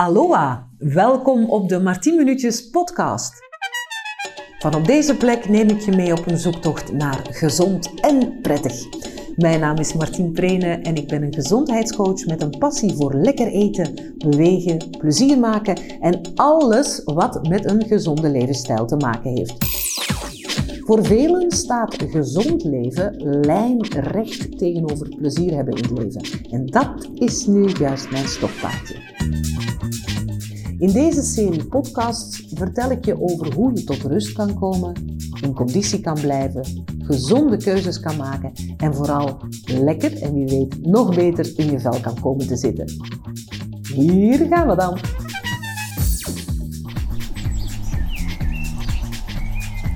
Aloha, welkom op de Martien Minuutjes podcast. Van op deze plek neem ik je mee op een zoektocht naar gezond en prettig. Mijn naam is Martien Prene en ik ben een gezondheidscoach met een passie voor lekker eten, bewegen, plezier maken en alles wat met een gezonde levensstijl te maken heeft. Voor velen staat gezond leven lijnrecht tegenover plezier hebben in het leven. En dat is nu juist mijn stokpaardje. In deze serie podcasts vertel ik je over hoe je tot rust kan komen, in conditie kan blijven, gezonde keuzes kan maken en vooral lekker en wie weet nog beter in je vel kan komen te zitten. Hier gaan we dan!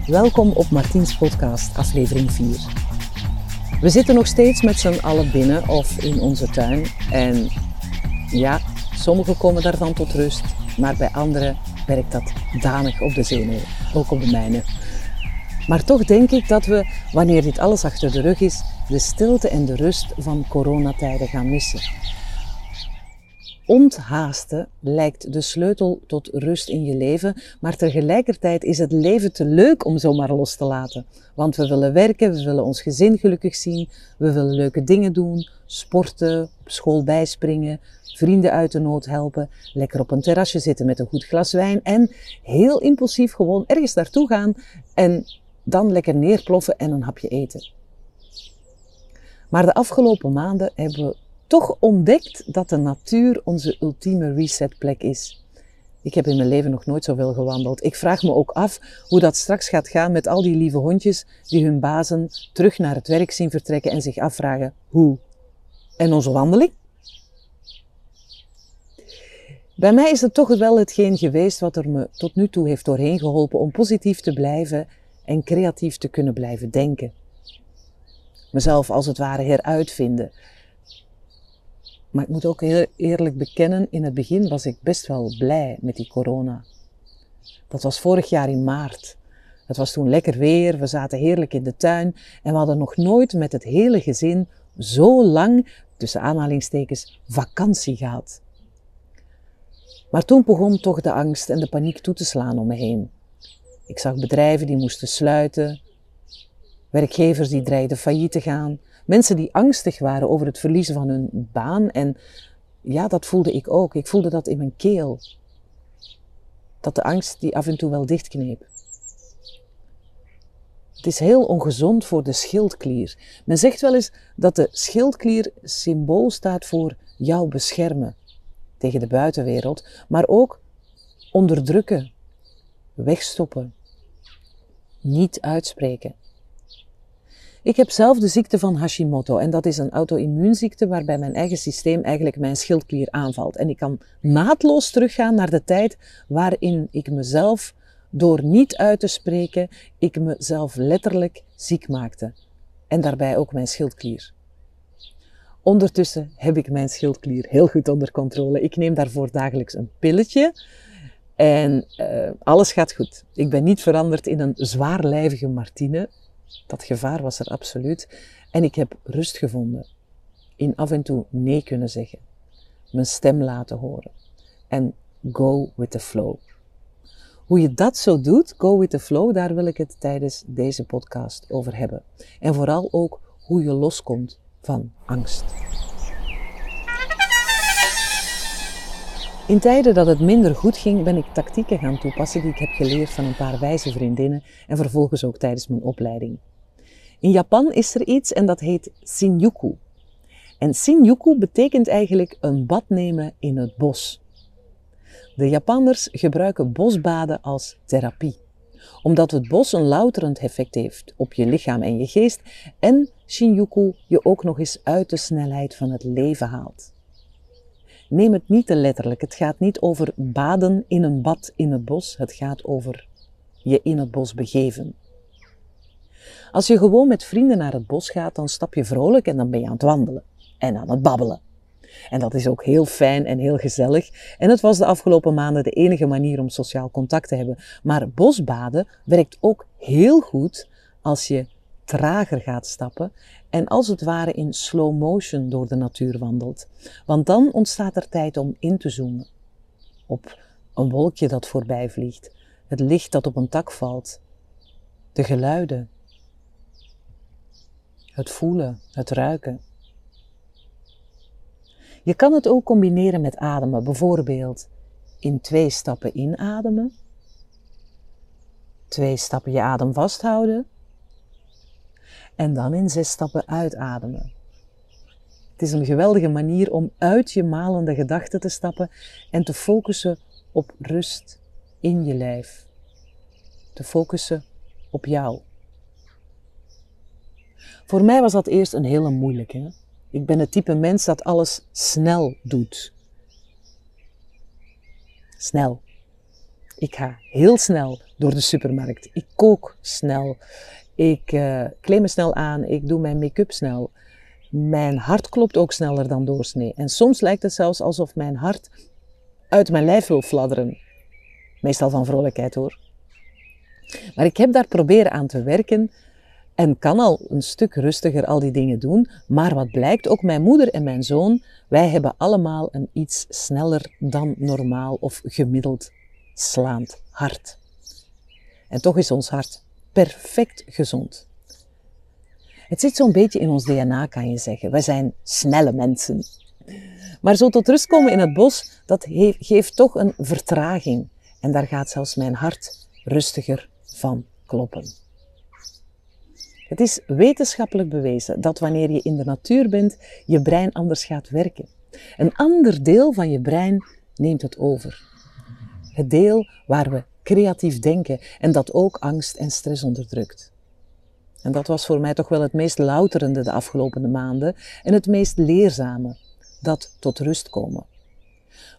Welkom op Martiens podcast, aflevering 4. We zitten nog steeds met z'n allen binnen of in onze tuin en ja, sommigen komen daarvan tot rust, maar bij anderen werkt dat danig op de zenuwen, ook op de mijne. Maar toch denk ik dat we, wanneer dit alles achter de rug is, de stilte en de rust van coronatijden gaan missen. Onthaasten lijkt de sleutel tot rust in je leven, maar tegelijkertijd is het leven te leuk om zomaar los te laten. Want we willen werken, we willen ons gezin gelukkig zien, we willen leuke dingen doen, sporten, op school bijspringen, vrienden uit de nood helpen, lekker op een terrasje zitten met een goed glas wijn en heel impulsief gewoon ergens naartoe gaan en dan lekker neerploffen en een hapje eten. Maar de afgelopen maanden hebben we toch ontdekt dat de natuur onze ultieme resetplek is. Ik heb in mijn leven nog nooit zoveel gewandeld. Ik vraag me ook af hoe dat straks gaat gaan met al die lieve hondjes die hun bazen terug naar het werk zien vertrekken en zich afvragen hoe. En onze wandeling? Bij mij is het toch wel hetgeen geweest wat er me tot nu toe heeft doorheen geholpen om positief te blijven en creatief te kunnen blijven denken. Mezelf als het ware heruitvinden. Maar ik moet ook heel eerlijk bekennen, in het begin was ik best wel blij met die corona. Dat was vorig jaar in maart. Het was toen lekker weer, we zaten heerlijk in de tuin en we hadden nog nooit met het hele gezin zo lang, tussen aanhalingstekens, vakantie gehad. Maar toen begon toch de angst en de paniek toe te slaan om me heen. Ik zag bedrijven die moesten sluiten, werkgevers die dreigden failliet te gaan, mensen die angstig waren over het verliezen van hun baan. En ja, dat voelde ik ook. Ik voelde dat in mijn keel. Dat de angst die af en toe wel dichtkneep. Het is heel ongezond voor de schildklier. Men zegt wel eens dat de schildklier symbool staat voor jou beschermen tegen de buitenwereld, maar ook onderdrukken, wegstoppen, niet uitspreken. Ik heb zelf de ziekte van Hashimoto en dat is een auto-immuunziekte waarbij mijn eigen systeem eigenlijk mijn schildklier aanvalt. En ik kan naadloos teruggaan naar de tijd waarin ik mezelf door niet uit te spreken, ik mezelf letterlijk ziek maakte. En daarbij ook mijn schildklier. Ondertussen heb ik mijn schildklier heel goed onder controle. Ik neem daarvoor dagelijks een pilletje. En uh, alles gaat goed. Ik ben niet veranderd in een zwaarlijvige Martine. Dat gevaar was er absoluut. En ik heb rust gevonden. In af en toe nee kunnen zeggen. Mijn stem laten horen. En go with the flow. Hoe je dat zo doet, go with the flow, daar wil ik het tijdens deze podcast over hebben. En vooral ook hoe je loskomt van angst. In tijden dat het minder goed ging, ben ik tactieken gaan toepassen die ik heb geleerd van een paar wijze vriendinnen en vervolgens ook tijdens mijn opleiding. In Japan is er iets en dat heet Shinjuku. En Shinjuku betekent eigenlijk een bad nemen in het bos. De Japanners gebruiken bosbaden als therapie, omdat het bos een louterend effect heeft op je lichaam en je geest en Shinjuku je ook nog eens uit de snelheid van het leven haalt. Neem het niet te letterlijk. Het gaat niet over baden in een bad in het bos. Het gaat over je in het bos begeven. Als je gewoon met vrienden naar het bos gaat, dan stap je vrolijk en dan ben je aan het wandelen en aan het babbelen. En dat is ook heel fijn en heel gezellig. En het was de afgelopen maanden de enige manier om sociaal contact te hebben. Maar bosbaden werkt ook heel goed als je trager gaat stappen en als het ware in slow motion door de natuur wandelt. Want dan ontstaat er tijd om in te zoomen. op een wolkje dat voorbij vliegt, het licht dat op een tak valt, de geluiden, het voelen, het ruiken. Je kan het ook combineren met ademen, bijvoorbeeld in twee stappen inademen, twee stappen je adem vasthouden en dan in zes stappen uitademen. Het is een geweldige manier om uit je malende gedachten te stappen en te focussen op rust in je lijf. Te focussen op jou. Voor mij was dat eerst een hele moeilijke. Ik ben het type mens dat alles snel doet. Snel. Ik ga heel snel door de supermarkt. Ik kook snel. Ik uh, kleed me snel aan. Ik doe mijn make-up snel. Mijn hart klopt ook sneller dan doorsnee. En soms lijkt het zelfs alsof mijn hart uit mijn lijf wil fladderen. Meestal van vrolijkheid hoor. Maar ik heb daar proberen aan te werken en kan al een stuk rustiger al die dingen doen. Maar wat blijkt, ook mijn moeder en mijn zoon, wij hebben allemaal een iets sneller dan normaal of gemiddeld slaand hart. En toch is ons hart perfect gezond. Het zit zo'n beetje in ons DNA, kan je zeggen. Wij zijn snelle mensen. Maar zo tot rust komen in het bos, dat geeft toch een vertraging. En daar gaat zelfs mijn hart rustiger van kloppen. Het is wetenschappelijk bewezen dat wanneer je in de natuur bent, je brein anders gaat werken. Een ander deel van je brein neemt het over. Het deel waar we creatief denken en dat ook angst en stress onderdrukt. En dat was voor mij toch wel het meest louterende de afgelopen maanden en het meest leerzame, dat tot rust komen.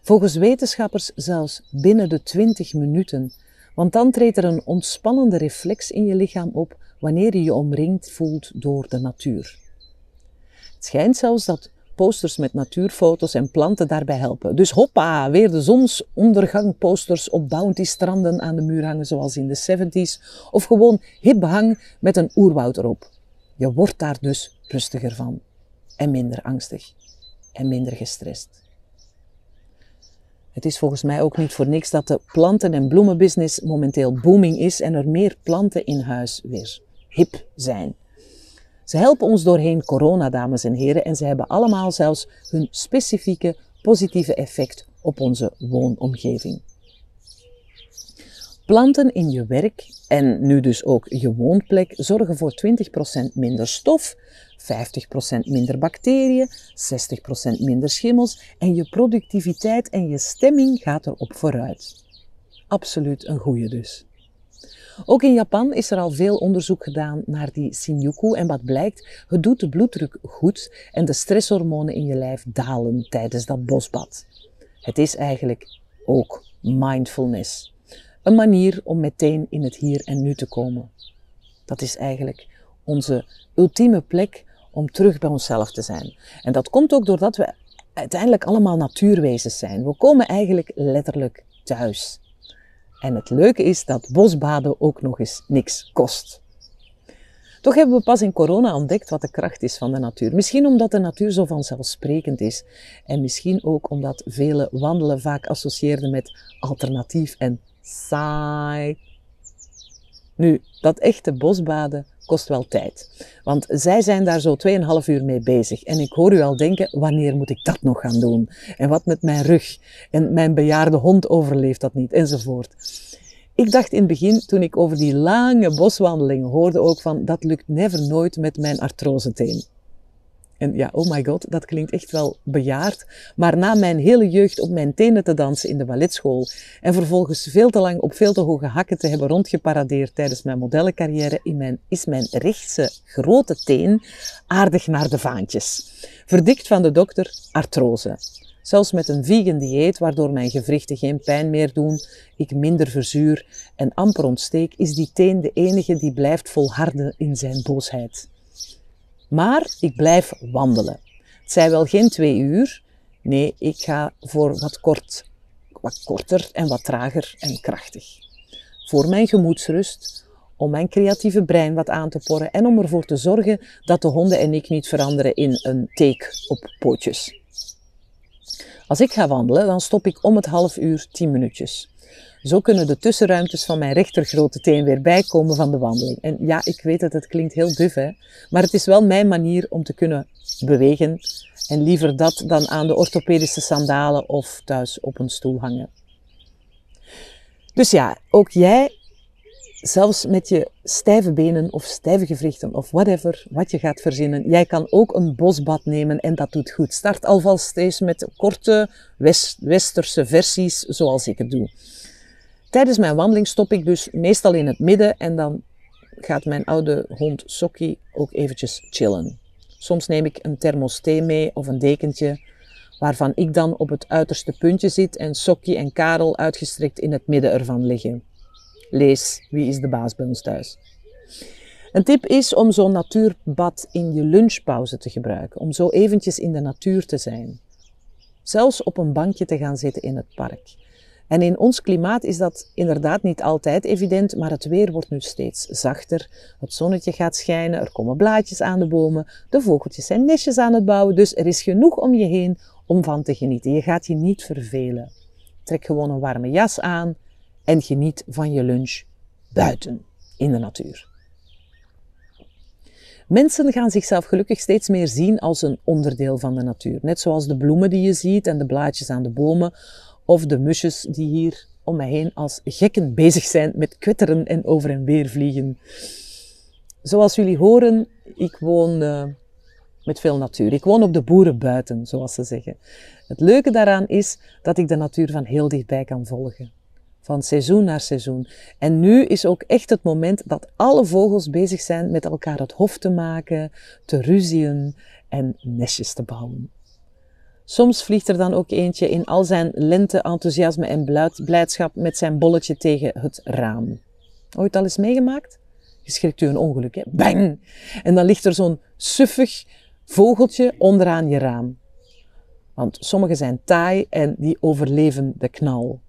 Volgens wetenschappers zelfs binnen de 20 minuten, want dan treedt er een ontspannende reflex in je lichaam op wanneer je je omringd voelt door de natuur. Het schijnt zelfs dat posters met natuurfoto's en planten daarbij helpen. Dus hoppa, weer de zonsondergangposters op bounty-stranden aan de muur hangen zoals in de 70s. Of gewoon hip hang met een oerwoud erop. Je wordt daar dus rustiger van. En minder angstig. En minder gestrest. Het is volgens mij ook niet voor niks dat de planten- en bloemenbusiness momenteel booming is en er meer planten in huis weer hip zijn. Ze helpen ons doorheen corona, dames en heren, en ze hebben allemaal zelfs hun specifieke positieve effect op onze woonomgeving. Planten in je werk en nu dus ook je woonplek zorgen voor 20% minder stof, 50% minder bacteriën, 60% minder schimmels en je productiviteit en je stemming gaat erop vooruit. Absoluut een goeie dus. Ook in Japan is er al veel onderzoek gedaan naar die Shinjuku en wat blijkt, het doet de bloeddruk goed en de stresshormonen in je lijf dalen tijdens dat bosbad. Het is eigenlijk ook mindfulness. Een manier om meteen in het hier en nu te komen. Dat is eigenlijk onze ultieme plek om terug bij onszelf te zijn. En dat komt ook doordat we uiteindelijk allemaal natuurwezens zijn. We komen eigenlijk letterlijk thuis. En het leuke is dat bosbaden ook nog eens niks kost. Toch hebben we pas in corona ontdekt wat de kracht is van de natuur. Misschien omdat de natuur zo vanzelfsprekend is. En misschien ook omdat vele wandelen vaak associeerden met alternatief en saai. Nu, dat echte bosbaden kost wel tijd. Want zij zijn daar zo 2,5 uur mee bezig. En ik hoor u al denken, wanneer moet ik dat nog gaan doen? En wat met mijn rug? En mijn bejaarde hond overleeft dat niet? Enzovoort. Ik dacht in het begin, toen ik over die lange boswandelingen hoorde, ook van, dat lukt never nooit met mijn artroseteen. En ja, oh my god, dat klinkt echt wel bejaard. Maar na mijn hele jeugd op mijn tenen te dansen in de balletschool en vervolgens veel te lang op veel te hoge hakken te hebben rondgeparadeerd tijdens mijn modellencarrière, in mijn, is mijn rechtse grote teen aardig naar de vaantjes. Verdikt van de dokter artrose. Zelfs met een vegan dieet, waardoor mijn gewrichten geen pijn meer doen, ik minder verzuur en amper ontsteek, is die teen de enige die blijft volharden in zijn boosheid. Maar ik blijf wandelen. Het zijn wel geen twee uur. Nee, ik ga voor wat kort, wat korter en wat trager en krachtig. Voor mijn gemoedsrust, om mijn creatieve brein wat aan te porren en om ervoor te zorgen dat de honden en ik niet veranderen in een teek op pootjes. Als ik ga wandelen, dan stop ik om het half uur 10 minuutjes. Zo kunnen de tussenruimtes van mijn rechtergrote teen weer bijkomen van de wandeling. En ja, ik weet dat het klinkt heel duf, hè? maar het is wel mijn manier om te kunnen bewegen. En liever dat dan aan de orthopedische sandalen of thuis op een stoel hangen. Dus ja, ook jij zelfs met je stijve benen of stijve gewrichten of whatever, wat je gaat verzinnen, jij kan ook een bosbad nemen en dat doet goed. Start alvast eens met korte westerse versies zoals ik het doe. Tijdens mijn wandeling stop ik dus meestal in het midden en dan gaat mijn oude hond Sokkie ook eventjes chillen. Soms neem ik een thermosthee mee of een dekentje, waarvan ik dan op het uiterste puntje zit en Sokkie en Karel uitgestrekt in het midden ervan liggen. Lees Wie is de baas bij ons thuis? Een tip is om zo'n natuurbad in je lunchpauze te gebruiken, om zo eventjes in de natuur te zijn. Zelfs op een bankje te gaan zitten in het park. En in ons klimaat is dat inderdaad niet altijd evident, maar het weer wordt nu steeds zachter. Het zonnetje gaat schijnen, er komen blaadjes aan de bomen, de vogeltjes zijn nestjes aan het bouwen, dus er is genoeg om je heen om van te genieten. Je gaat je niet vervelen. Trek gewoon een warme jas aan en geniet van je lunch buiten in de natuur. Mensen gaan zichzelf gelukkig steeds meer zien als een onderdeel van de natuur. Net zoals de bloemen die je ziet en de blaadjes aan de bomen, of de musjes die hier om mij heen als gekken bezig zijn met kwetteren en over en weer vliegen. Zoals jullie horen, ik woon uh, met veel natuur. Ik woon op de boeren buiten, zoals ze zeggen. Het leuke daaraan is dat ik de natuur van heel dichtbij kan volgen. Van seizoen naar seizoen. En nu is ook echt het moment dat alle vogels bezig zijn met elkaar het hof te maken, te ruzien en nestjes te bouwen. Soms vliegt er dan ook eentje in al zijn lente-enthousiasme en blijdschap met zijn bolletje tegen het raam. Ooit al eens meegemaakt? Je schrikt u een ongeluk, hè? Bang! En dan ligt er zo'n suffig vogeltje onderaan je raam. Want sommige zijn taai en die overleven de knal.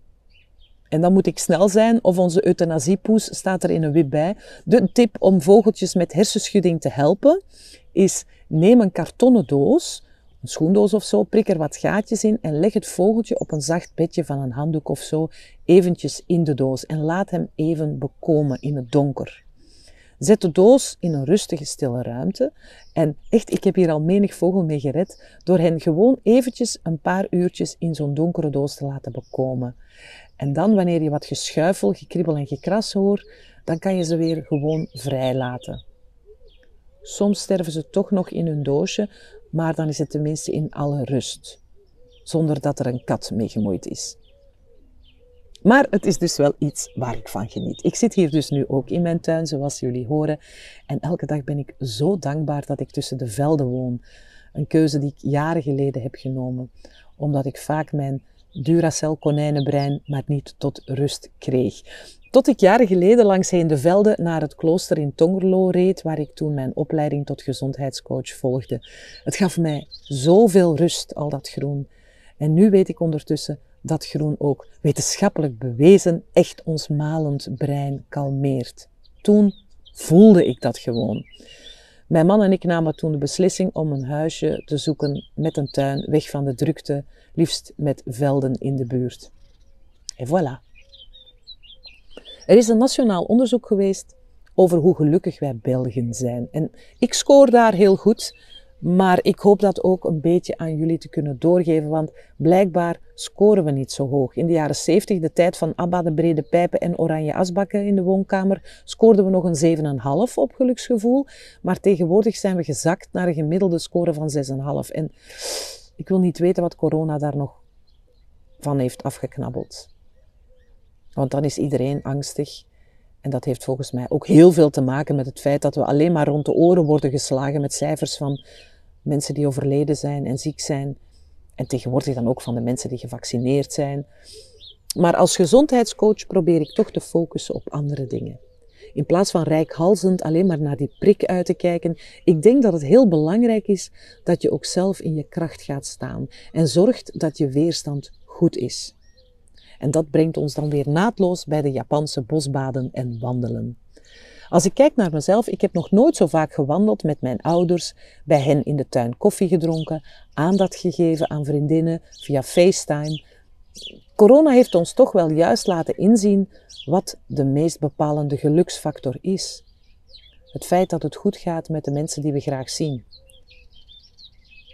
En dan moet ik snel zijn of onze euthanasiepoes staat er in een wip bij. De tip om vogeltjes met hersenschudding te helpen is neem een kartonnen doos een schoendoos of zo, prik er wat gaatjes in en leg het vogeltje op een zacht bedje van een handdoek of zo eventjes in de doos en laat hem even bekomen in het donker. Zet de doos in een rustige, stille ruimte. En echt, ik heb hier al menig vogel mee gered door hen gewoon eventjes een paar uurtjes in zo'n donkere doos te laten bekomen. En dan, wanneer je wat geschuifel, gekribbel en gekras hoort, dan kan je ze weer gewoon vrij laten. Soms sterven ze toch nog in hun doosje, maar dan is het tenminste in alle rust, zonder dat er een kat mee gemoeid is. Maar het is dus wel iets waar ik van geniet. Ik zit hier dus nu ook in mijn tuin, zoals jullie horen. En elke dag ben ik zo dankbaar dat ik tussen de velden woon. Een keuze die ik jaren geleden heb genomen, omdat ik vaak mijn Duracell konijnenbrein maar niet tot rust kreeg. Tot ik jaren geleden langs heen de velden naar het klooster in Tongerlo reed, waar ik toen mijn opleiding tot gezondheidscoach volgde. Het gaf mij zoveel rust, al dat groen. En nu weet ik ondertussen dat groen ook wetenschappelijk bewezen echt ons malend brein kalmeert. Toen voelde ik dat gewoon. Mijn man en ik namen toen de beslissing om een huisje te zoeken met een tuin, weg van de drukte, liefst met velden in de buurt. En voilà. Er is een nationaal onderzoek geweest over hoe gelukkig wij Belgen zijn. En ik scoor daar heel goed, maar ik hoop dat ook een beetje aan jullie te kunnen doorgeven, want blijkbaar scoren we niet zo hoog. In de jaren 70, de tijd van ABBA, de brede pijpen en oranje asbakken in de woonkamer, scoorden we nog een 7,5 op geluksgevoel. Maar tegenwoordig zijn we gezakt naar een gemiddelde score van 6,5. En ik wil niet weten wat corona daar nog van heeft afgeknabbeld. Want dan is iedereen angstig. En dat heeft volgens mij ook heel veel te maken met het feit dat we alleen maar rond de oren worden geslagen met cijfers van mensen die overleden zijn en ziek zijn. En tegenwoordig dan ook van de mensen die gevaccineerd zijn. Maar als gezondheidscoach probeer ik toch te focussen op andere dingen. In plaats van rijkhalzend alleen maar naar die prik uit te kijken, ik denk dat het heel belangrijk is dat je ook zelf in je kracht gaat staan en zorgt dat je weerstand goed is. En dat brengt ons dan weer naadloos bij de Japanse bosbaden en wandelen. Als ik kijk naar mezelf, ik heb nog nooit zo vaak gewandeld met mijn ouders, bij hen in de tuin koffie gedronken, aandacht gegeven aan vriendinnen via FaceTime. Corona heeft ons toch wel juist laten inzien wat de meest bepalende geluksfactor is. Het feit dat het goed gaat met de mensen die we graag zien.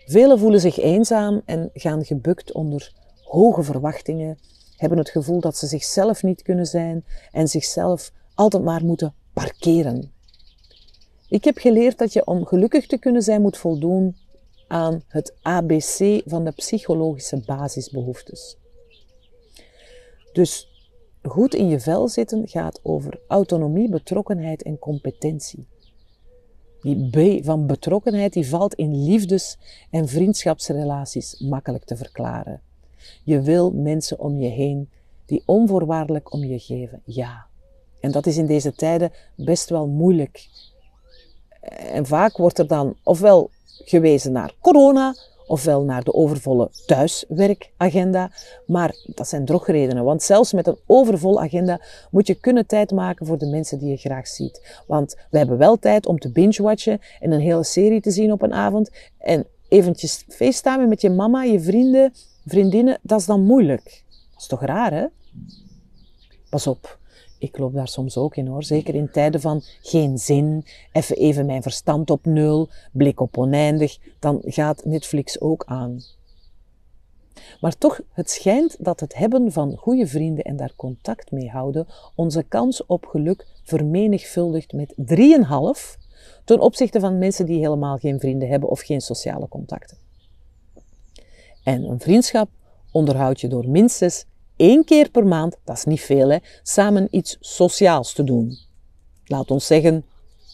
Velen voelen zich eenzaam en gaan gebukt onder hoge verwachtingen, hebben het gevoel dat ze zichzelf niet kunnen zijn en zichzelf altijd maar moeten parkeren. Ik heb geleerd dat je om gelukkig te kunnen zijn moet voldoen aan het ABC van de psychologische basisbehoeftes. Dus goed in je vel zitten gaat over autonomie, betrokkenheid en competentie. Die B van betrokkenheid die valt in liefdes- en vriendschapsrelaties makkelijk te verklaren. Je wil mensen om je heen die onvoorwaardelijk om je geven. Ja. En dat is in deze tijden best wel moeilijk. En vaak wordt er dan ofwel gewezen naar corona, ofwel naar de overvolle thuiswerkagenda. Maar dat zijn drogredenen, want zelfs met een overvolle agenda moet je kunnen tijd maken voor de mensen die je graag ziet. Want we hebben wel tijd om te binge-watchen en een hele serie te zien op een avond. En eventjes facetimen met je mama, je vrienden, vriendinnen, dat is dan moeilijk. Dat is toch raar, hè? Pas op, ik loop daar soms ook in hoor. Zeker in tijden van geen zin, even even mijn verstand op nul, blik op oneindig, dan gaat Netflix ook aan. Maar toch, het schijnt dat het hebben van goede vrienden en daar contact mee houden onze kans op geluk vermenigvuldigt met 3,5 ten opzichte van mensen die helemaal geen vrienden hebben of geen sociale contacten. En een vriendschap onderhoud je door minstens één keer per maand, dat is niet veel, hè, samen iets sociaals te doen. Laat ons zeggen,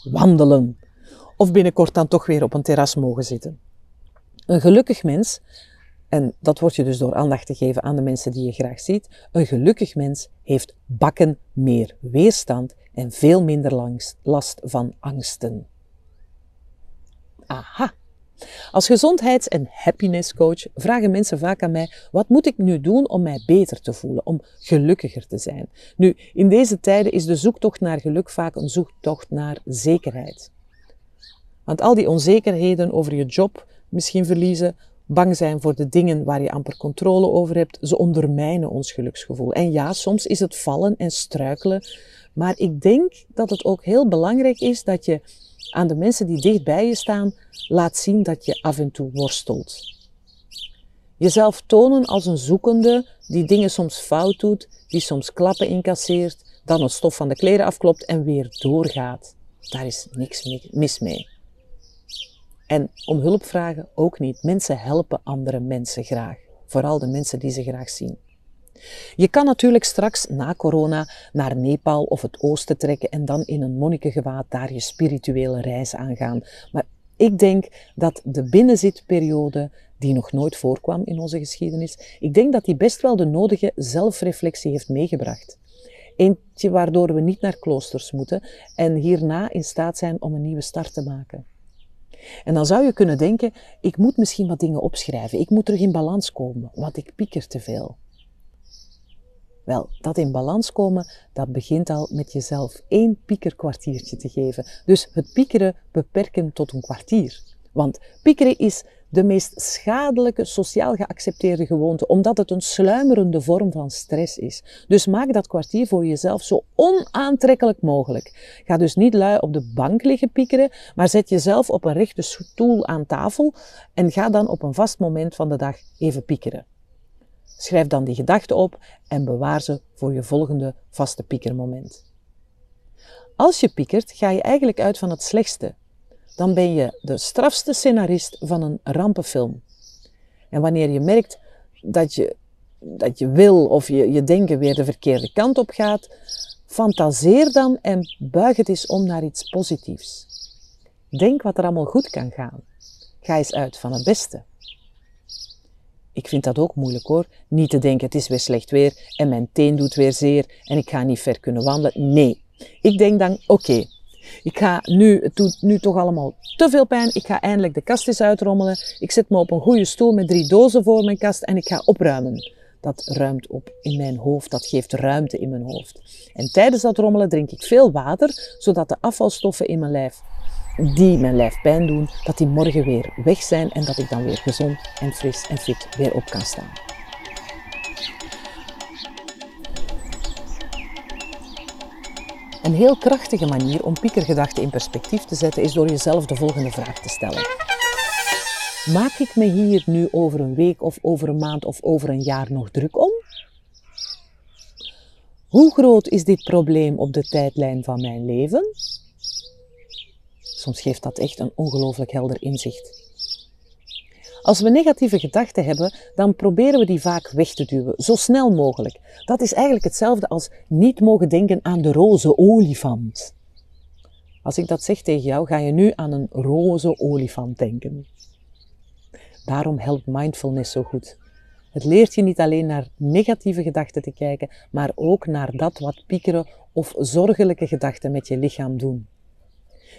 wandelen. Of binnenkort dan toch weer op een terras mogen zitten. Een gelukkig mens, en dat wordt je dus door aandacht te geven aan de mensen die je graag ziet, een gelukkig mens heeft bakken meer weerstand en veel minder last van angsten. Aha! Als gezondheids- en happiness coach vragen mensen vaak aan mij: wat moet ik nu doen om mij beter te voelen, om gelukkiger te zijn? Nu, in deze tijden is de zoektocht naar geluk vaak een zoektocht naar zekerheid. Want al die onzekerheden over je job, misschien verliezen, bang zijn voor de dingen waar je amper controle over hebt, ze ondermijnen ons geluksgevoel. En ja, soms is het vallen en struikelen, maar ik denk dat het ook heel belangrijk is dat je aan de mensen die dicht bij je staan laat zien dat je af en toe worstelt. Jezelf tonen als een zoekende die dingen soms fout doet, die soms klappen incasseert, dan het stof van de kleren afklopt en weer doorgaat. Daar is niks mis mee. En om hulp vragen ook niet. Mensen helpen andere mensen graag. Vooral de mensen die ze graag zien. Je kan natuurlijk straks na corona naar Nepal of het oosten trekken en dan in een monnikengewaad daar je spirituele reis aangaan. Maar ik denk dat de binnenzitperiode, die nog nooit voorkwam in onze geschiedenis, ik denk dat die best wel de nodige zelfreflectie heeft meegebracht. Eentje waardoor we niet naar kloosters moeten en hierna in staat zijn om een nieuwe start te maken. En dan zou je kunnen denken, ik moet misschien wat dingen opschrijven, ik moet terug in balans komen, want ik pieker te veel. Wel, dat in balans komen, dat begint al met jezelf één piekerkwartiertje te geven. Dus het piekeren beperken tot een kwartier. Want piekeren is de meest schadelijke sociaal geaccepteerde gewoonte, omdat het een sluimerende vorm van stress is. Dus maak dat kwartier voor jezelf zo onaantrekkelijk mogelijk. Ga dus niet lui op de bank liggen piekeren, maar zet jezelf op een rechte stoel aan tafel en ga dan op een vast moment van de dag even piekeren. Schrijf dan die gedachten op en bewaar ze voor je volgende vaste piekermoment. Als je piekert, ga je eigenlijk uit van het slechtste. Dan ben je de strafste scenarist van een rampenfilm. En wanneer je merkt dat je, dat je wil of je, je denken weer de verkeerde kant op gaat, fantaseer dan en buig het eens om naar iets positiefs. Denk wat er allemaal goed kan gaan. Ga eens uit van het beste. Ik vind dat ook moeilijk hoor. Niet te denken, het is weer slecht weer en mijn teen doet weer zeer en ik ga niet ver kunnen wandelen. Nee. Ik denk dan, oké, ik ga nu, het doet nu toch allemaal te veel pijn. Ik ga eindelijk de kast eens uitrommelen. Ik zet me op een goede stoel met drie dozen voor mijn kast en ik ga opruimen. dat ruimt op in mijn hoofd, dat geeft ruimte in mijn hoofd. En tijdens dat rommelen drink ik veel water, zodat de afvalstoffen in mijn lijf, die mijn lijf pijn doen, dat die morgen weer weg zijn en dat ik dan weer gezond en fris en fit weer op kan staan. Een heel krachtige manier om piekergedachten in perspectief te zetten is door jezelf de volgende vraag te stellen. Maak ik me hier nu over een week of over een maand of over een jaar nog druk om? Hoe groot is dit probleem op de tijdlijn van mijn leven? Soms geeft dat echt een ongelooflijk helder inzicht. Als we negatieve gedachten hebben, dan proberen we die vaak weg te duwen, zo snel mogelijk. Dat is eigenlijk hetzelfde als niet mogen denken aan de roze olifant. Als ik dat zeg tegen jou, ga je nu aan een roze olifant denken. Daarom helpt mindfulness zo goed. Het leert je niet alleen naar negatieve gedachten te kijken, maar ook naar dat wat piekeren of zorgelijke gedachten met je lichaam doen.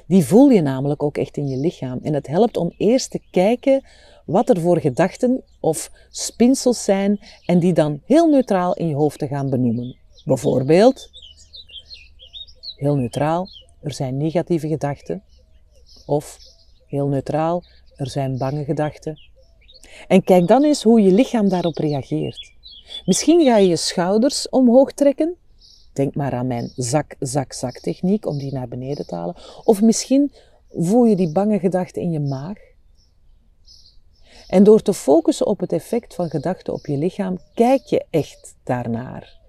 Die voel je namelijk ook echt in je lichaam. En het helpt om eerst te kijken wat er voor gedachten of spinsels zijn en die dan heel neutraal in je hoofd te gaan benoemen. Bijvoorbeeld, heel neutraal, er zijn negatieve gedachten. Of heel neutraal, er zijn bange gedachten. En kijk dan eens hoe je lichaam daarop reageert. Misschien ga je je schouders omhoog trekken. Denk maar aan mijn zak-zak-zak techniek om die naar beneden te halen. Of misschien voel je die bange gedachten in je maag. En door te focussen op het effect van gedachten op je lichaam, kijk je echt daarnaar.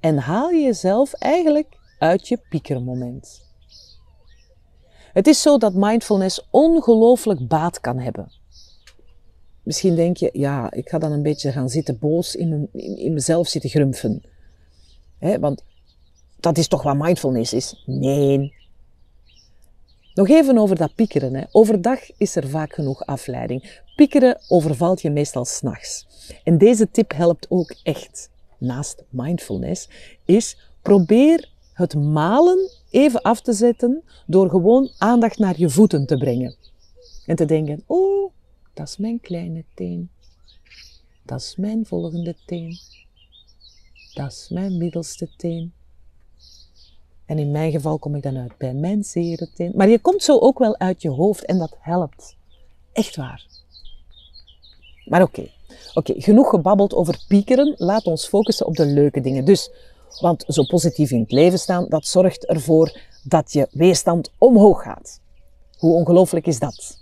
En haal je jezelf eigenlijk uit je piekermoment. Het is zo dat mindfulness ongelooflijk baat kan hebben. Misschien denk je, ja, ik ga dan een beetje gaan zitten boos in, in, mezelf zitten grumfen. want dat is toch wat mindfulness is? Nee. Nog even over dat piekeren. Hè. Overdag is er vaak genoeg afleiding. Piekeren overvalt je meestal s'nachts. En deze tip helpt ook echt. Naast mindfulness is probeer het malen even af te zetten door gewoon aandacht naar je voeten te brengen. En te denken, oh, dat is mijn kleine teen. Dat is mijn volgende teen. Dat is mijn middelste teen. En in mijn geval kom ik dan uit bij mijn zere teen. Maar je komt zo ook wel uit je hoofd en dat helpt. Echt waar. Maar oké, oké, genoeg gebabbeld over piekeren. Laat ons focussen op de leuke dingen. Dus, want zo positief in het leven staan, dat zorgt ervoor dat je weerstand omhoog gaat. Hoe ongelooflijk is dat?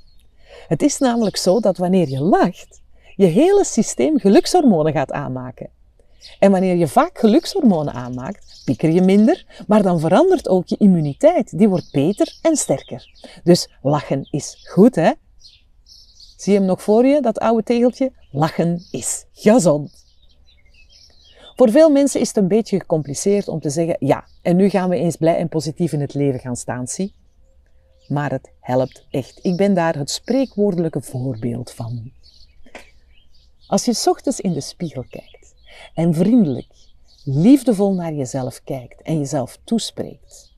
Het is namelijk zo dat wanneer je lacht, je hele systeem gelukshormonen gaat aanmaken. En wanneer je vaak gelukshormonen aanmaakt, pieker je minder, maar dan verandert ook je immuniteit. Die wordt beter en sterker. Dus lachen is goed, hè? Zie je hem nog voor je, dat oude tegeltje? Lachen is gezond. Voor veel mensen is het een beetje gecompliceerd om te zeggen, ja, en nu gaan we eens blij en positief in het leven gaan staan, zie? Maar het helpt echt. Ik ben daar het spreekwoordelijke voorbeeld van. Als je ochtends in de spiegel kijkt en vriendelijk, liefdevol naar jezelf kijkt en jezelf toespreekt.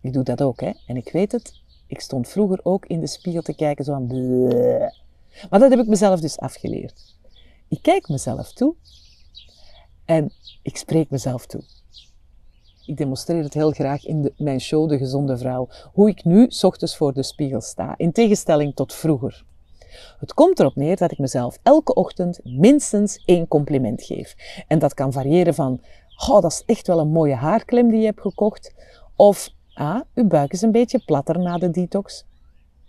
Ik doe dat ook, hè? En ik weet het, ik stond vroeger ook in de spiegel te kijken, zo aan. Maar dat heb ik mezelf dus afgeleerd. Ik kijk mezelf toe en ik spreek mezelf toe. Ik demonstreer het heel graag in mijn show De Gezonde Vrouw. Hoe ik nu ochtends voor de spiegel sta, in tegenstelling tot vroeger. Het komt erop neer dat ik mezelf elke ochtend minstens één compliment geef. En dat kan variëren van, oh, dat is echt wel een mooie haarklem die je hebt gekocht. Of, ah, uw buik is een beetje platter na de detox.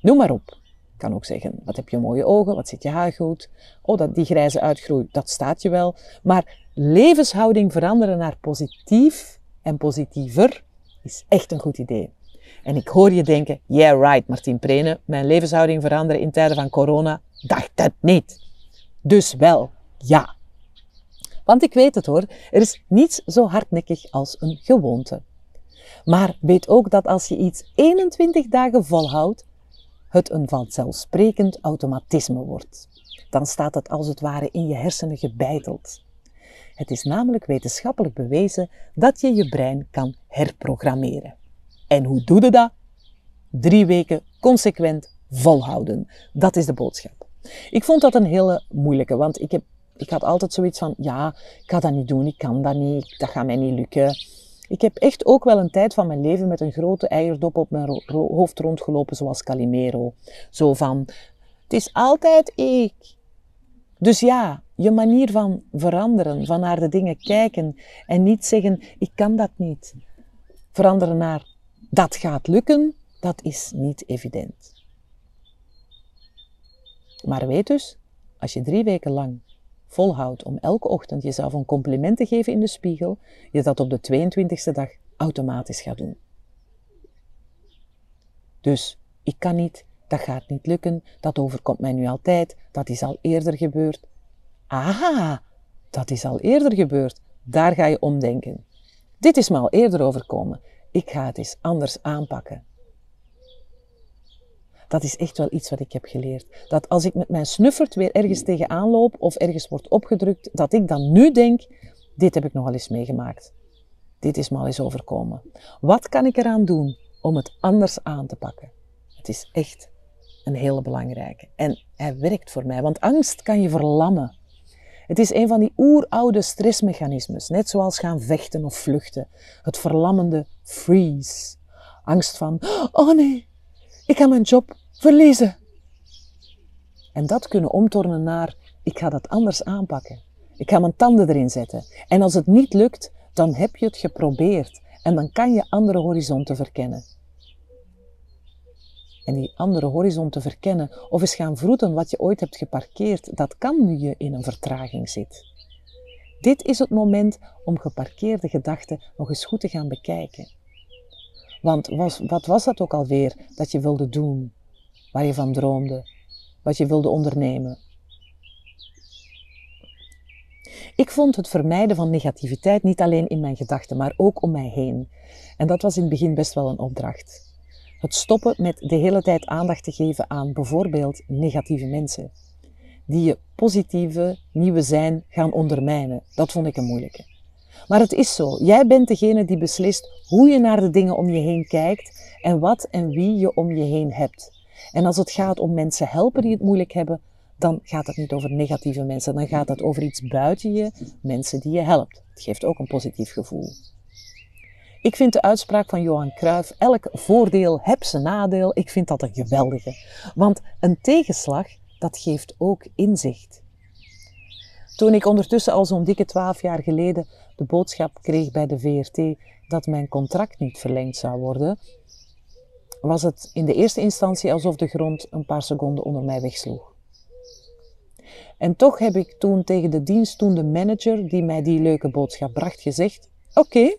Noem maar op. Ik kan ook zeggen, wat heb je mooie ogen, wat zit je haar goed. Oh, dat, die grijze uitgroei, dat staat je wel. Maar levenshouding veranderen naar positief en positiever is echt een goed idee. En ik hoor je denken, yeah right Martien Prene, mijn levenshouding veranderen in tijden van corona, dacht het niet. Dus wel, ja. Want ik weet het hoor, er is niets zo hardnekkig als een gewoonte. Maar weet ook dat als je iets 21 dagen volhoudt, het een vanzelfsprekend automatisme wordt. Dan staat het als het ware in je hersenen gebeiteld. Het is namelijk wetenschappelijk bewezen dat je je brein kan herprogrammeren. En hoe doe je dat? Drie weken consequent volhouden. Dat is de boodschap. Ik vond dat een hele moeilijke, want ik heb Ik had altijd zoiets van, ja, ik ga dat niet doen, ik kan dat niet, dat gaat mij niet lukken. Ik heb echt ook wel een tijd van mijn leven met een grote eierdop op mijn hoofd rondgelopen, zoals Calimero. Zo van, het is altijd ik. Dus ja, je manier van veranderen, van naar de dingen kijken en niet zeggen, ik kan dat niet. Veranderen naar, dat gaat lukken, dat is niet evident. Maar weet dus, als je drie weken lang volhoudt om elke ochtend jezelf een compliment te geven in de spiegel, je dat op de 22e dag automatisch gaat doen. Dus ik kan niet, dat gaat niet lukken, dat overkomt mij nu altijd, dat is al eerder gebeurd. Aha, dat is al eerder gebeurd. Daar ga je omdenken. Dit is me al eerder overkomen. Ik ga het eens anders aanpakken. Dat is echt wel iets wat ik heb geleerd. Dat als ik met mijn snuffert weer ergens tegenaan loop of ergens wordt opgedrukt, dat ik dan nu denk, dit heb ik nogal eens meegemaakt. Dit is me al eens overkomen. Wat kan ik eraan doen om het anders aan te pakken? Het is echt een hele belangrijke. En hij werkt voor mij, want angst kan je verlammen. Het is een van die oeroude stressmechanismes, net zoals gaan vechten of vluchten. Het verlammende freeze. Angst van, oh nee, ik ga mijn job verliezen. En dat kunnen omtornen naar, ik ga dat anders aanpakken. Ik ga mijn tanden erin zetten. En als het niet lukt, dan heb je het geprobeerd. En dan kan je andere horizonten verkennen. En die andere horizonten verkennen of eens gaan vroeten wat je ooit hebt geparkeerd, dat kan nu je in een vertraging zit. Dit is het moment om geparkeerde gedachten nog eens goed te gaan bekijken. Want wat was dat ook alweer dat je wilde doen? waar je van droomde, wat je wilde ondernemen. Ik vond het vermijden van negativiteit niet alleen in mijn gedachten, maar ook om mij heen. En dat was in het begin best wel een opdracht. Het stoppen met de hele tijd aandacht te geven aan bijvoorbeeld negatieve mensen, die je positieve nieuwe zijn gaan ondermijnen. Dat vond ik een moeilijke. Maar het is zo. Jij bent degene die beslist hoe je naar de dingen om je heen kijkt en wat en wie je om je heen hebt. En als het gaat om mensen helpen die het moeilijk hebben, dan gaat het niet over negatieve mensen. Dan gaat het over iets buiten je, mensen die je helpt. Het geeft ook een positief gevoel. Ik vind de uitspraak van Johan Cruijff, elk voordeel heb zijn nadeel, ik vind dat een geweldige. Want een tegenslag, dat geeft ook inzicht. Toen ik ondertussen al zo'n dikke twaalf jaar geleden de boodschap kreeg bij de VRT dat mijn contract niet verlengd zou worden, was het in de eerste instantie alsof de grond een paar seconden onder mij wegsloeg. En toch heb ik toen tegen de dienst, toen de manager die mij die leuke boodschap bracht, gezegd: Oké,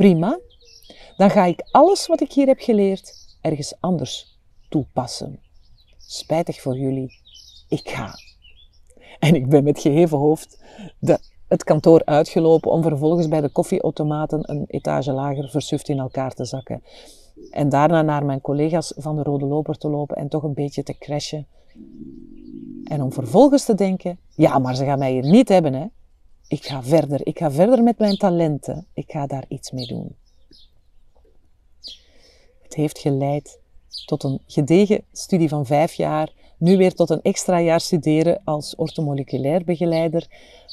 prima. Dan ga ik alles wat ik hier heb geleerd ergens anders toepassen. Spijtig voor jullie, ik ga. En ik ben met geheven hoofd de, het kantoor uitgelopen om vervolgens bij de koffieautomaten een etage lager versuft in elkaar te zakken. En daarna naar mijn collega's van de Rode Loper te lopen en toch een beetje te crashen. En om vervolgens te denken, ja, maar ze gaan mij hier niet hebben, hè. Ik ga verder, ik ga verder met mijn talenten. Ik ga daar iets mee doen. Het heeft geleid tot een gedegen studie van vijf jaar, nu weer tot een extra jaar studeren als ortomoleculair begeleider,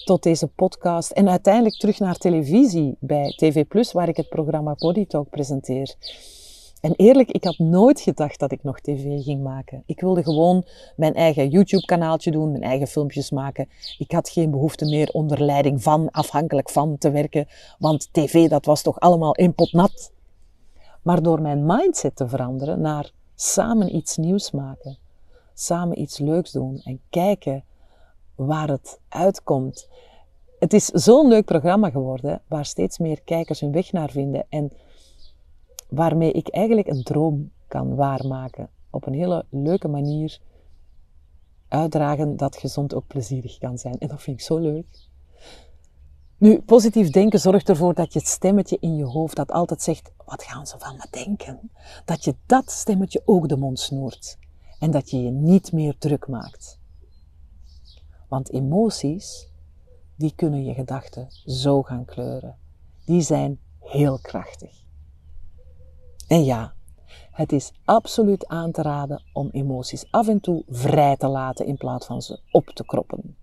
tot deze podcast en uiteindelijk terug naar televisie bij TV Plus, waar ik het programma Body Talk presenteer. En eerlijk, ik had nooit gedacht dat ik nog tv ging maken. Ik wilde gewoon mijn eigen YouTube-kanaaltje doen, mijn eigen filmpjes maken. Ik had geen behoefte meer onder leiding van, afhankelijk van te werken, want tv, dat was toch allemaal in pot nat. Maar door mijn mindset te veranderen naar samen iets nieuws maken, samen iets leuks doen en kijken waar het uitkomt. Het is zo'n leuk programma geworden, waar steeds meer kijkers hun weg naar vinden. En waarmee ik eigenlijk een droom kan waarmaken. Op een hele leuke manier uitdragen dat gezond ook plezierig kan zijn. En dat vind ik zo leuk. Nu, positief denken zorgt ervoor dat je het stemmetje in je hoofd dat altijd zegt, wat gaan ze van me denken? Dat je dat stemmetje ook de mond snoert. En dat je je niet meer druk maakt. Want emoties, die kunnen je gedachten zo gaan kleuren. Die zijn heel krachtig. En ja, het is absoluut aan te raden om emoties af en toe vrij te laten in plaats van ze op te kroppen.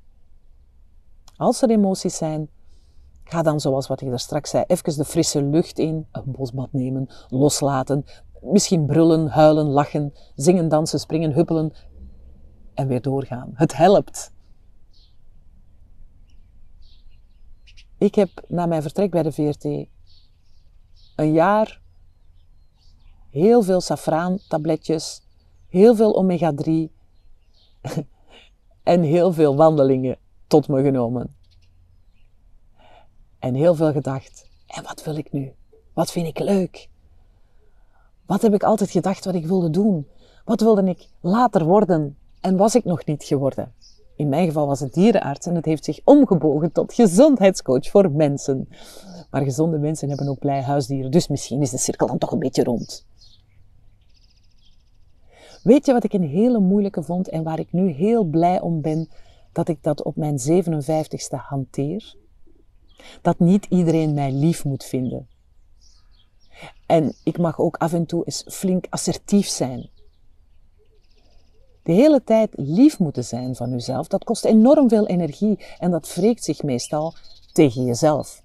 Als er emoties zijn, ga dan zoals wat ik daar straks zei, even de frisse lucht in, een bosbad nemen, loslaten, misschien brullen, huilen, lachen, zingen, dansen, springen, huppelen en weer doorgaan. Het helpt. Ik heb na mijn vertrek bij de VRT een jaar heel veel safraantabletjes, heel veel omega-3 en heel veel wandelingen tot me genomen. En heel veel gedacht, en wat wil ik nu? Wat vind ik leuk? Wat heb ik altijd gedacht wat ik wilde doen? Wat wilde ik later worden en was ik nog niet geworden? In mijn geval was het dierenarts en het heeft zich omgebogen tot gezondheidscoach voor mensen. Maar gezonde mensen hebben ook blij huisdieren, dus misschien is de cirkel dan toch een beetje rond. Weet je wat ik een hele moeilijke vond en waar ik nu heel blij om ben dat ik dat op mijn 57ste hanteer? Dat niet iedereen mij lief moet vinden. En ik mag ook af en toe eens flink assertief zijn. De hele tijd lief moeten zijn van jezelf, dat kost enorm veel energie en dat wreekt zich meestal tegen jezelf.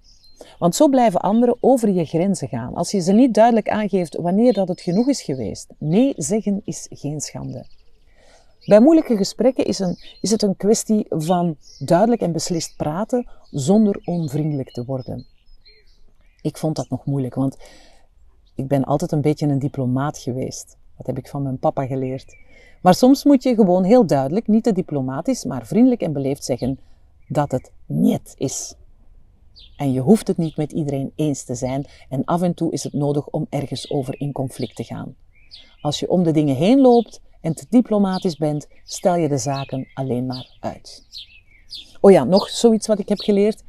Want zo blijven anderen over je grenzen gaan, als je ze niet duidelijk aangeeft wanneer dat het genoeg is geweest. Nee zeggen is geen schande. Bij moeilijke gesprekken is, een, is het een kwestie van duidelijk en beslist praten zonder onvriendelijk te worden. Ik vond dat nog moeilijk, want ik ben altijd een beetje een diplomaat geweest. Dat heb ik van mijn papa geleerd. Maar soms moet je gewoon heel duidelijk, niet te diplomatisch, maar vriendelijk en beleefd zeggen dat het niet is. En je hoeft het niet met iedereen eens te zijn en af en toe is het nodig om ergens over in conflict te gaan. Als je om de dingen heen loopt en te diplomatisch bent, stel je de zaken alleen maar uit. Oh ja, nog zoiets wat ik heb geleerd.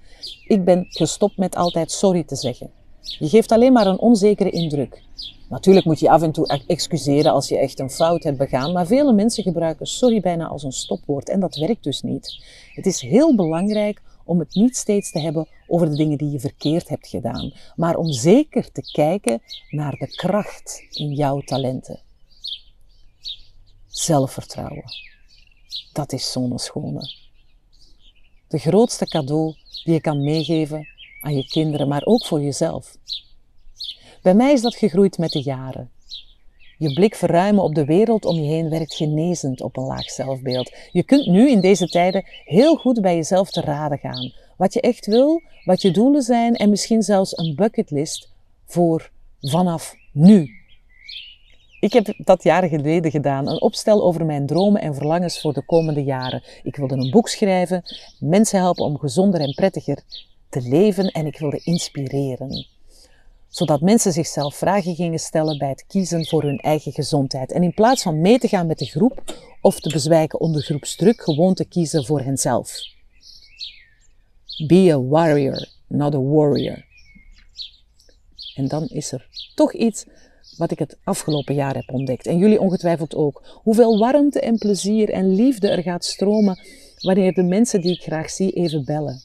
Ik ben gestopt met altijd sorry te zeggen. Je geeft alleen maar een onzekere indruk. Natuurlijk moet je af en toe excuseren als je echt een fout hebt begaan, maar vele mensen gebruiken sorry bijna als een stopwoord en dat werkt dus niet. Het is heel belangrijk om het niet steeds te hebben over de dingen die je verkeerd hebt gedaan, maar om zeker te kijken naar de kracht in jouw talenten. Zelfvertrouwen. Dat is zo'n schone. De grootste cadeau die je kan meegeven aan je kinderen, maar ook voor jezelf. Bij mij is dat gegroeid met de jaren. Je blik verruimen op de wereld om je heen werkt genezend op een laag zelfbeeld. Je kunt nu in deze tijden heel goed bij jezelf te raden gaan. Wat je echt wil, wat je doelen zijn en misschien zelfs een bucketlist voor vanaf nu. Ik heb dat jaren geleden gedaan, een opstel over mijn dromen en verlangens voor de komende jaren. Ik wilde een boek schrijven, mensen helpen om gezonder en prettiger te leven en ik wilde inspireren zodat mensen zichzelf vragen gingen stellen bij het kiezen voor hun eigen gezondheid. En in plaats van mee te gaan met de groep of te bezwijken onder groepsdruk, gewoon te kiezen voor henzelf. Be a warrior, not a warrior. En dan is er toch iets wat ik het afgelopen jaar heb ontdekt. En jullie ongetwijfeld ook. Hoeveel warmte en plezier en liefde er gaat stromen wanneer de mensen die ik graag zie even bellen.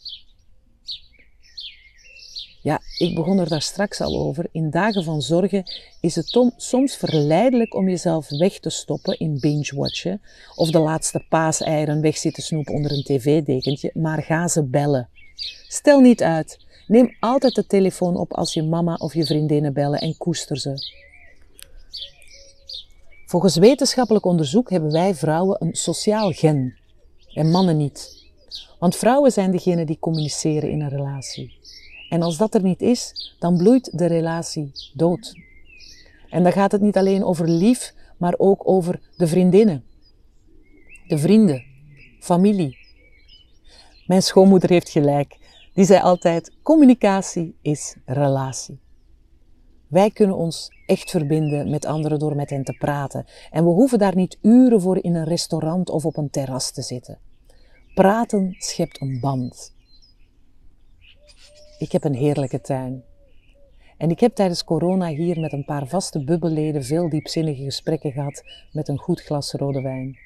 Ja, ik begon er daar straks al over. In dagen van zorgen is het soms verleidelijk om jezelf weg te stoppen in binge-watchen of de laatste paaseieren weg zitten snoepen onder een tv-dekentje, maar ga ze bellen. Stel niet uit. Neem altijd de telefoon op als je mama of je vriendinnen bellen en koester ze. Volgens wetenschappelijk onderzoek hebben wij vrouwen een sociaal gen en mannen niet. Want vrouwen zijn degene die communiceren in een relatie. En als dat er niet is, dan bloeit de relatie dood. En dan gaat het niet alleen over lief, maar ook over de vriendinnen, de vrienden, familie. Mijn schoonmoeder heeft gelijk. Die zei altijd: communicatie is relatie. Wij kunnen ons echt verbinden met anderen door met hen te praten. En we hoeven daar niet uren voor in een restaurant of op een terras te zitten. Praten schept een band. Ik heb een heerlijke tuin. En ik heb tijdens corona hier met een paar vaste bubbelleden veel diepzinnige gesprekken gehad met een goed glas rode wijn.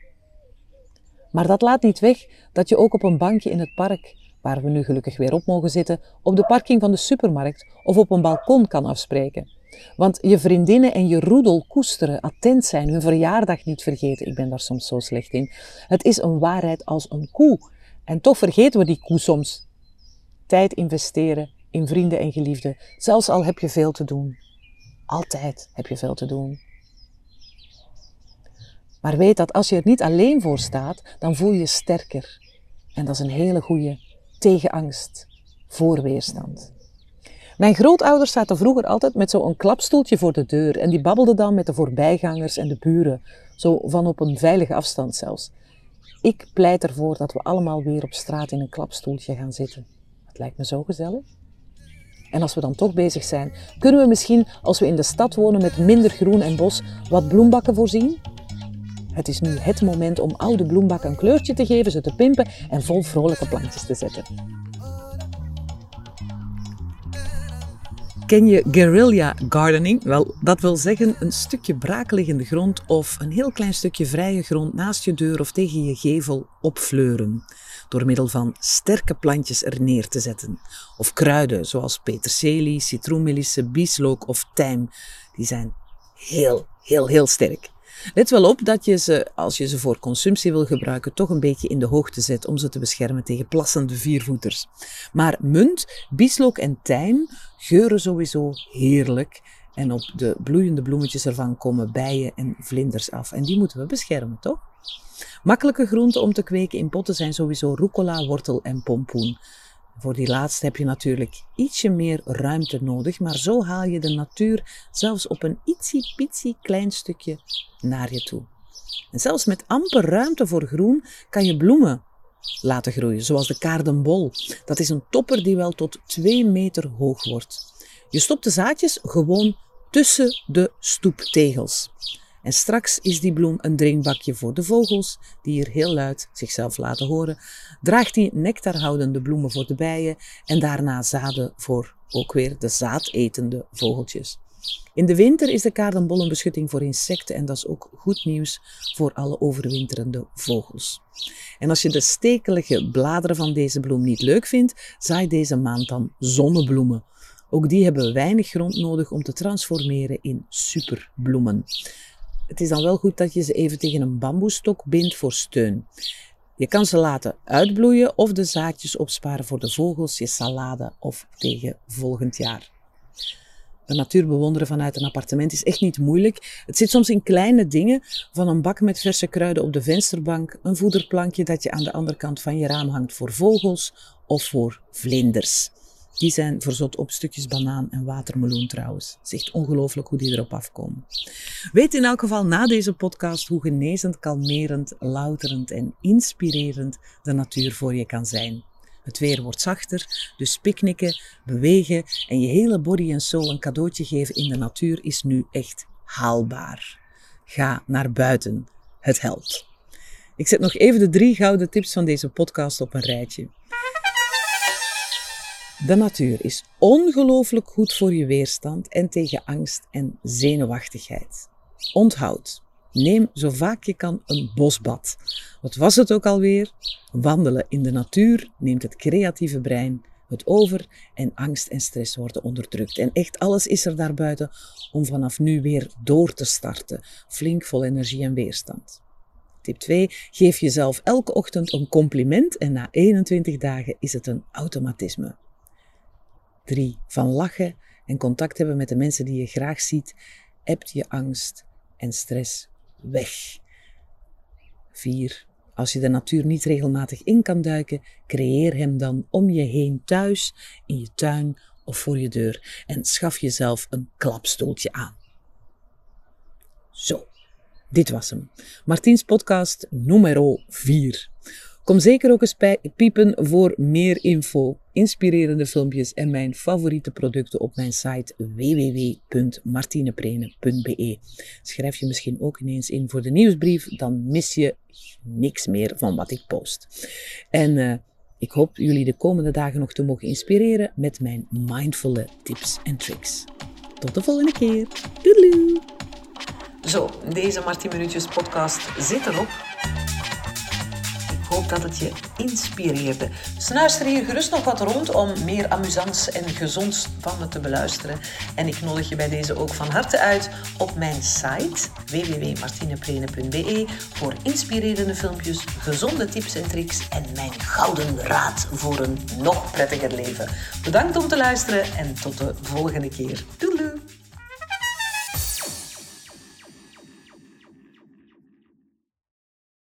Maar dat laat niet weg dat je ook op een bankje in het park, waar we nu gelukkig weer op mogen zitten, op de parking van de supermarkt of op een balkon kan afspreken. Want je vriendinnen en je roedel koesteren, attent zijn, hun verjaardag niet vergeten. Ik ben daar soms zo slecht in. Het is een waarheid als een koe En toch vergeten we die koe soms. Tijd investeren in vrienden en geliefden, zelfs al heb je veel te doen. Altijd heb je veel te doen. Maar weet dat als je er niet alleen voor staat, dan voel je je sterker. En dat is een hele goede tegenangst, voor weerstand. Mijn grootouders zaten vroeger altijd met zo'n klapstoeltje voor de deur en die babbelden dan met de voorbijgangers en de buren, zo van op een veilige afstand zelfs. Ik pleit ervoor dat we allemaal weer op straat in een klapstoeltje gaan zitten. Lijkt me zo gezellig. En als we dan toch bezig zijn, kunnen we misschien, als we in de stad wonen met minder groen en bos, wat bloembakken voorzien? Het is nu het moment om oude bloembakken een kleurtje te geven, ze te pimpen en vol vrolijke plantjes te zetten. Ken je guerrilla gardening? Wel, dat wil zeggen een stukje braakliggende grond of een heel klein stukje vrije grond naast je deur of tegen je gevel opfleuren. Door middel van sterke plantjes er neer te zetten. Of kruiden zoals peterselie, citroenmelisse, bieslook of tijm. Die zijn heel, heel, heel sterk. Let wel op dat je ze, als je ze voor consumptie wil gebruiken, toch een beetje in de hoogte zet om ze te beschermen tegen plassende viervoeters. Maar munt, bieslook en tijm geuren sowieso heerlijk. En op de bloeiende bloemetjes ervan komen bijen en vlinders af. En die moeten we beschermen, toch? Makkelijke groenten om te kweken in potten zijn sowieso rucola, wortel en pompoen. Voor die laatste heb je natuurlijk ietsje meer ruimte nodig, maar zo haal je de natuur zelfs op een itsie pitsie klein stukje naar je toe. En zelfs met amper ruimte voor groen kan je bloemen laten groeien, zoals de kaardenbol. Dat is een topper die wel tot 2 meter hoog wordt. Je stopt de zaadjes gewoon tussen de stoeptegels. En straks is die bloem een drinkbakje voor de vogels, die hier heel luid zichzelf laten horen. Draagt die nectarhoudende bloemen voor de bijen en daarna zaden voor ook weer de zaadetende vogeltjes. In de winter is de kaardenbol een beschutting voor insecten en dat is ook goed nieuws voor alle overwinterende vogels. En als je de stekelige bladeren van deze bloem niet leuk vindt, zaai deze maand dan zonnebloemen. Ook die hebben weinig grond nodig om te transformeren in superbloemen. Het is dan wel goed dat je ze even tegen een bamboestok bindt voor steun. Je kan ze laten uitbloeien of de zaadjes opsparen voor de vogels, je salade of tegen volgend jaar. De natuur bewonderen vanuit een appartement is echt niet moeilijk. Het zit soms in kleine dingen, van een bak met verse kruiden op de vensterbank, een voederplankje dat je aan de andere kant van je raam hangt voor vogels of voor vlinders. Die zijn verzot op stukjes banaan en watermeloen trouwens. Het ongelooflijk hoe die erop afkomen. Weet in elk geval na deze podcast hoe genezend, kalmerend, louterend en inspirerend de natuur voor je kan zijn. Het weer wordt zachter, dus picknicken, bewegen en je hele body en soul een cadeautje geven in de natuur is nu echt haalbaar. Ga naar buiten. Het helpt. Ik zet nog even de drie gouden tips van deze podcast op een rijtje. De natuur is ongelooflijk goed voor je weerstand en tegen angst en zenuwachtigheid. Onthoud, neem zo vaak je kan een bosbad. Wat was het ook alweer? Wandelen in de natuur neemt het creatieve brein het over en angst en stress worden onderdrukt. En echt alles is er daarbuiten om vanaf nu weer door te starten, flink vol energie en weerstand. Tip 2. Geef jezelf elke ochtend een compliment en na 21 dagen is het een automatisme. 3. Van lachen en contact hebben met de mensen die je graag ziet, hebt je angst en stress weg. 4. Als je de natuur niet regelmatig in kan duiken, creëer hem dan om je heen thuis, in je tuin of voor je deur en schaf jezelf een klapstoeltje aan. Zo, dit was hem. Martiens podcast nummer 4. Kom zeker ook eens piepen voor meer info, inspirerende filmpjes en mijn favoriete producten op mijn site www.martineprene.be. Schrijf je misschien ook ineens in voor de nieuwsbrief, dan mis je niks meer van wat ik post. En uh, ik hoop jullie de komende dagen nog te mogen inspireren met mijn mindful tips en tricks. Tot de volgende keer. Doei! Zo, deze Martien Minuutjes podcast zit erop. Hoop dat het je inspireerde. Snuister hier gerust nog wat rond om meer amusants en gezonds van me te beluisteren. En ik nodig je bij deze ook van harte uit op mijn site www.martineplene.be voor inspirerende filmpjes, gezonde tips en tricks en mijn gouden raad voor een nog prettiger leven. Bedankt om te luisteren en tot de volgende keer. Doei!